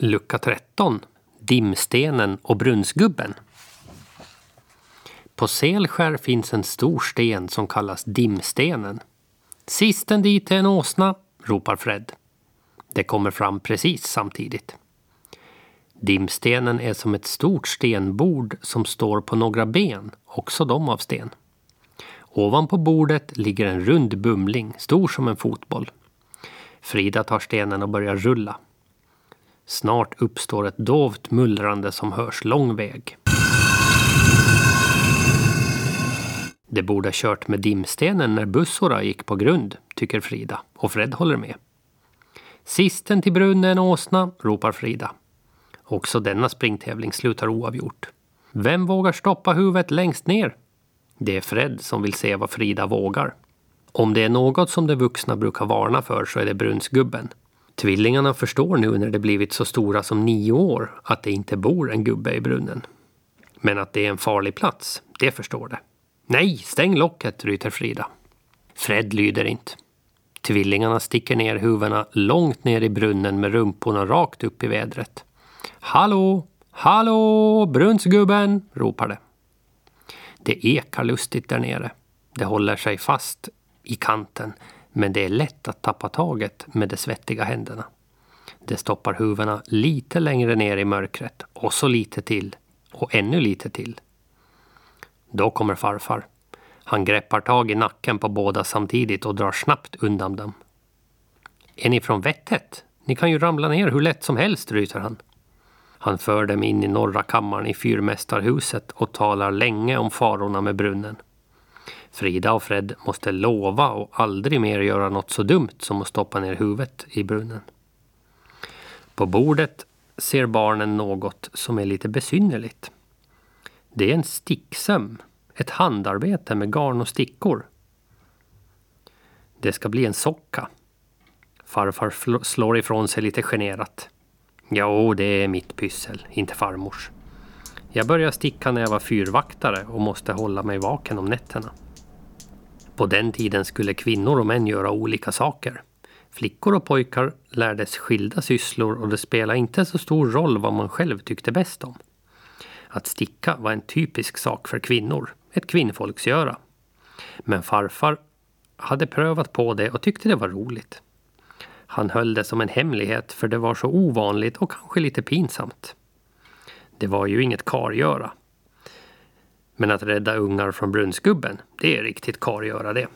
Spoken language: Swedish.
Lucka 13. Dimstenen och brunnsgubben. På Selskär finns en stor sten som kallas Dimstenen. Sisten dit är en åsna, ropar Fred. Det kommer fram precis samtidigt. Dimstenen är som ett stort stenbord som står på några ben, också de av sten. Ovanpå bordet ligger en rund bumling, stor som en fotboll. Frida tar stenen och börjar rulla. Snart uppstår ett dovt mullrande som hörs lång väg. Det borde ha kört med dimstenen när bussora gick på grund, tycker Frida, och Fred håller med. Sisten till brunnen åsna, ropar Frida. Också denna springtävling slutar oavgjort. Vem vågar stoppa huvudet längst ner? Det är Fred som vill se vad Frida vågar. Om det är något som de vuxna brukar varna för så är det brunnsgubben. Tvillingarna förstår nu när de blivit så stora som nio år att det inte bor en gubbe i brunnen. Men att det är en farlig plats, det förstår de. Nej, stäng locket, ryter Frida. Fred lyder inte. Tvillingarna sticker ner huvudena långt ner i brunnen med rumporna rakt upp i vädret. Hallå, hallå, brunnsgubben, ropar det. Det ekar lustigt där nere. Det håller sig fast i kanten men det är lätt att tappa taget med de svettiga händerna. Det stoppar huvudena lite längre ner i mörkret och så lite till och ännu lite till. Då kommer farfar. Han greppar tag i nacken på båda samtidigt och drar snabbt undan dem. Är ni från vettet? Ni kan ju ramla ner hur lätt som helst, ryter han. Han för dem in i norra kammaren i fyrmästarhuset och talar länge om farorna med brunnen. Frida och Fred måste lova och aldrig mer göra något så dumt som att stoppa ner huvudet i brunnen. På bordet ser barnen något som är lite besynnerligt. Det är en sticksöm, ett handarbete med garn och stickor. Det ska bli en socka. Farfar slår ifrån sig lite generat. Jo, det är mitt pyssel, inte farmors. Jag började sticka när jag var fyrvaktare och måste hålla mig vaken om nätterna. På den tiden skulle kvinnor och män göra olika saker. Flickor och pojkar lärdes skilda sysslor och det spelade inte så stor roll vad man själv tyckte bäst om. Att sticka var en typisk sak för kvinnor, ett kvinnfolksgöra. Men farfar hade prövat på det och tyckte det var roligt. Han höll det som en hemlighet för det var så ovanligt och kanske lite pinsamt. Det var ju inget kargöra. Men att rädda ungar från brunnsgubben, det är riktigt kargöra det.